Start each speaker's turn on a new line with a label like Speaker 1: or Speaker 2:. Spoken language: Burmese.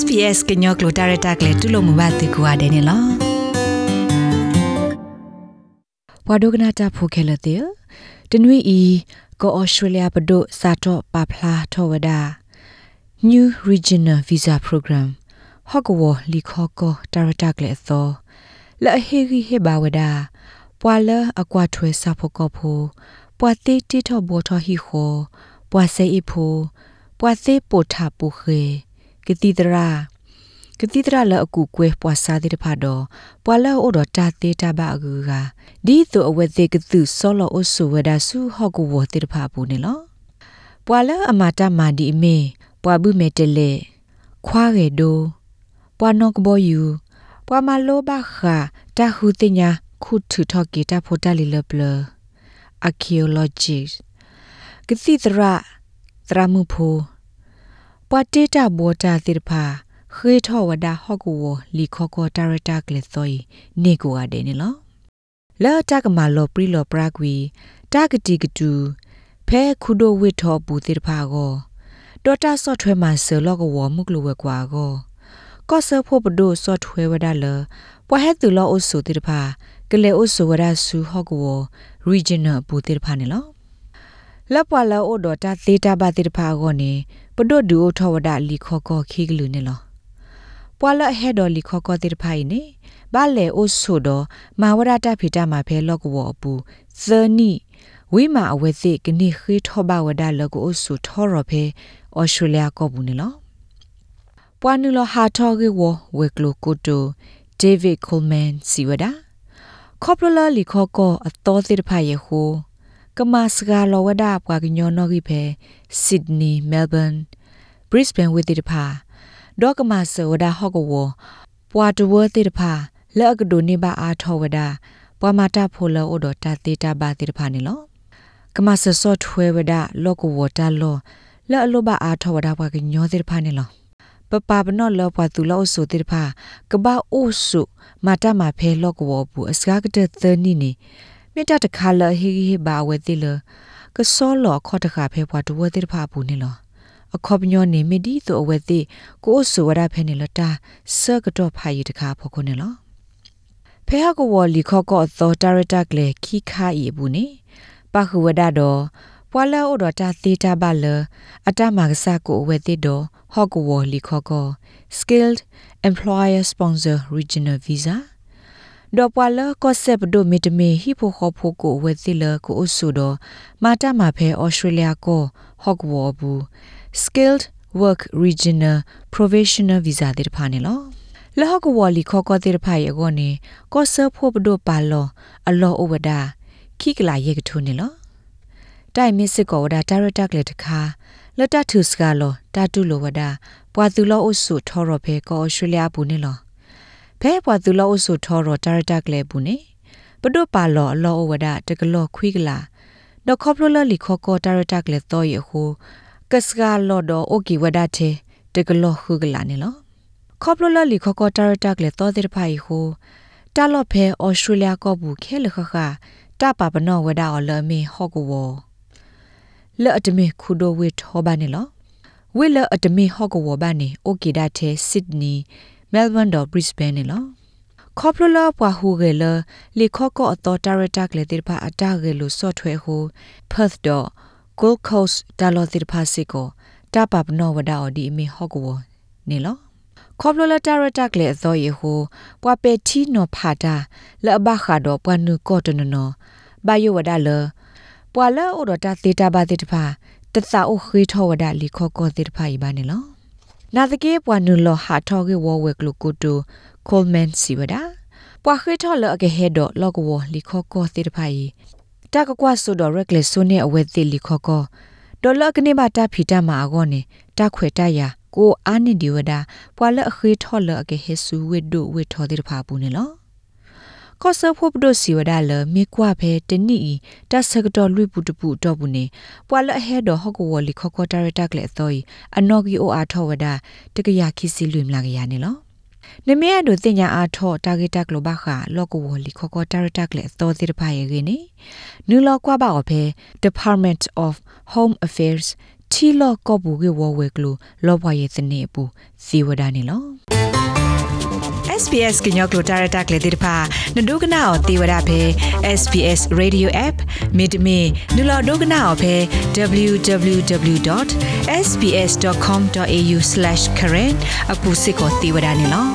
Speaker 1: SPS ကညောကလိုတာရတာကလေတူလို့မဘာတေကွာတယ်နော်ဘွာဒိုကနာတာဖိုခဲလတဲ့တနွေဤကောဩစတြေးလျပဒိုစာတော့ပါဖလာထောဝဒါ New Regional Visa Program ဟော့ကဝလီခောကောတာရတာကလေသောလဲဟေဂီဟေဘာဝဒါပွာလအကွာထွဲစာဖို့ကောဖိုပွာတေတီထောဘောထောဟီခောပွာစေအဖိုပွာစေပိုထာပူခေ ကတိတရာကတိတရာလအကူကွဲပွာစားတဲ့ဖာတော့ပွာလောအိုတော့တာသေးတာပါအကူကဒီသူအဝဲသေးကသူဆောလောအိုဆူဝဒါဆူဟော့ကူဝတဲ့ဖာဘူးနေလောပွာလောအမတာမာဒီအမေပွာဘူးမဲတလေခွာရဲဒိုပွာနောကဘောယူပွာမလောဘခတာဟုတင်ညာခုထူထော့ဂီတာဖိုတာလီလပလ archaeologist ကတိတရာတရာမှုဖို ပွာတေတာဘောတာတိဖာခေထောဝဒါဟော့ကူဝလီခောကောတာရတာကလေသောီနေကိုအတဲ့နေလောလာတကမာလောပရီလောပရာကွီတာဂတိကတူဖဲခုဒိုဝစ်ထောပူတိဖာကိုဒေါ်တာဆော့ထွဲမှာဆလောကဝမှုကလဝကွာကိုကော့ဆဖို့ပဒိုဆော့ထွဲဝဒါလပွာဟဲတူလောအုဆုတိဖာကလေအုဆုဝဒါဆူဟော့ကူဝ regional ပူတိဖာနေလော လပွာလောအိုဒတာသေတာဘာတိတဖာကိုနေပဒိုဒူအိုထောဝဒလီခောကောခိကလူနေလောပွာလဟဲဒေါ်လီခောကောတိတဖာဤနေဘာလေအိုဆိုဒမာဝရတာဖိတာမှာဖဲလော့ကဝအပူဇာနီဝိမာအဝဲသိကနိခေထောဘဝဒလောကအိုဆိုထောရဖဲဩစတြေးလျကောဘူးနေလောပွာနူလဟာထောကေဝဝဲကလိုကိုတိုဒေးဗစ်ကိုလ်မန်စီဝဒါခေါပလလလီခောကောအတော်တိတဖာယေဟို ကမစကာလောဝဒပွားကညောနောဂိဖေဆစ်ဒနီမဲလ်ဘန်ဘရစ်ဘန်ဝေတိတဖာဒေါကမဆဝဒဟော့ကဝပွာတဝတိတဖာလက်အကဒိုနေပါအားထောဝဒပွာမာတာဖိုလောအိုဒတာတေတာဘာတိတဖာနေလောကမဆဆော့ထွဲဝဒလောကဝတာလောလက်အလောပါအားထောဝဒပွားကညောတိတဖာနေလောပပပနောလောပွားသူလောဆိုတိတဖာကဘာအိုဆုမာတာမာဖဲလောကဝဘူးအစကားကတဲ့သနီနေ မေတ္တာတခါလဟိဟိဘာဝဲတိလကစောလောခေါ်တခါဖဲပွားတဝဲတိဖာဘူးနေလောအခေါပညောနေမီဒီဆိုအဝဲတိကိုအဆူဝရဖဲနေလတာဆကတော့ဖာရီတခါဖို့ခုနေလောဖဲဟာကဝလီခေါကောသောတာရတာကလေခိခါဤဘူးနေပခုဝဒတော့ပွာလာအိုဒတာသေးတာဘလအတမကဆကိုအဝဲတိတော့ဟော့ကဝလီခေါကော skilled employer sponsor regional visa ဒေါ်ပွာလကော့ဆက်ဒိုမီတမီဟီဖိုခေါဖိုကိုဝဲသီလကိုအဆူတော့မာတာမာဖဲဩစတြေးလျကိုဟော့ကဝဘူး skilled work regional professional visa တဲ့ဖာနေလောလဟကဝလီခေါကောတဲ့ဖာရေကိုနေကောဆဖို့ဘဒိုပါလောအလောအဝဒခိကလာရေကထုနေလောတိုင်မစ်စစ်ကောဝဒတာရတက်လက်တခါလတထုစကလောတာတုလောဝဒပွာသူလောအဆုထောရဖဲကောဩစတြေးလျဘူးနေလော ဖဲပွာသူလောအဆုထောရတာရတက်ကလေးဘူးနေပဒုပါလောအလောဝဒတကလောခွိကလာဒခေါပလလလီခေါကောတာရတက်ကလေးတော့ရဟုကစကလောဒအိုကီဝဒတဲ့တကလောခုကလာနေလောခေါပလလလီခေါကောတာရတက်ကလေးတော့တဲ့ဖိုင်ဟုတာလော့ဖဲဩစတြေးလျကောဘူးခဲလခခတာပါပနောဝဒအော်လမီဟော့ကဝလဲ့အတမေခုဒိုဝစ်ဟောဘာနေလောဝိလအတမေဟော့ကဝဘာနေအိုကီဒါတဲ့ဆစ်ဒနီ မဲလ်ဘန်ဒေါ်ဘရစ်ဘန်နေလောခေါပလလပွားဟူဂေလလေခေါကောအတော်တာရတာကလေတိဖာအတာဂေလိုဆော့ထွဲဟူဖတ်ဒေါ်ဂိုလ်ကို့စ်ဒါလောတိဖာစီကိုတာပပနောဝဒါအော်ဒီမီဟော့ကောနေလောခေါပလလတာရတာကလေအသောယေဟူပွာပေတီနောဖာတာလဘခါဒေါ်ပွာနုကောတနနောဘယဝဒါလပွာလောအိုဒတာသေတာဘာတိတဖာတသအိုခေထောဝဒါလီခေါကောတိတဖာဤပါနေလော နာတကေပွာနုလဟာထောကေဝဝဲကလုကုတူကိုလ်မန်စီဝဒါပွာခေထောလအကေဟေဒလောကဝလီခောကောတိတဖိုင်တကကွာဆိုတော့ရက်လက်ဆိုနေအဝဲတိလီခောကောဒေါ်လာကနေပါတာဖီတာမာအောနေတခွေတရကိုအာနိဒီဝဒါပွာလအခေထောလအကေဟေဆူဝေဒုဝေထောတိတဖာပူနေလော ကောဆဖို့ပဒိုစီဝဒါလမေကွာဖဲတနိတဆကတော်လွိပူတပူတော့ဘူးနေပွာလဟဲတော်ဟော့ကဝလီခောကောတာရတက်လက်သောအနော်ဂီအိုအားထောဝဒါတကရခိစီလွိမလာကရနေလောနမေရတို့တင်ညာအားထောတာဂက်တက်လိုဘာခါလောကဝလီခောကောတာရတက်လက်သောတိတဖာယေကိနေနူလောကွာပါအဖေ Department of Home Affairs ချီလော့ကော့ဘူးကေဝဝဲကလိုလောဘရဲ့စနေပူစီဝဒနေလော
Speaker 2: SPS ကညောကလိုတာရတာကလေးတိဖာနဒုကနာအောတေဝရဖဲ SPS Radio App မိတမီနူလာဒုကနာအောဖဲ www.sps.com.au/current အခုစစ်ကိုတေဝရနေလော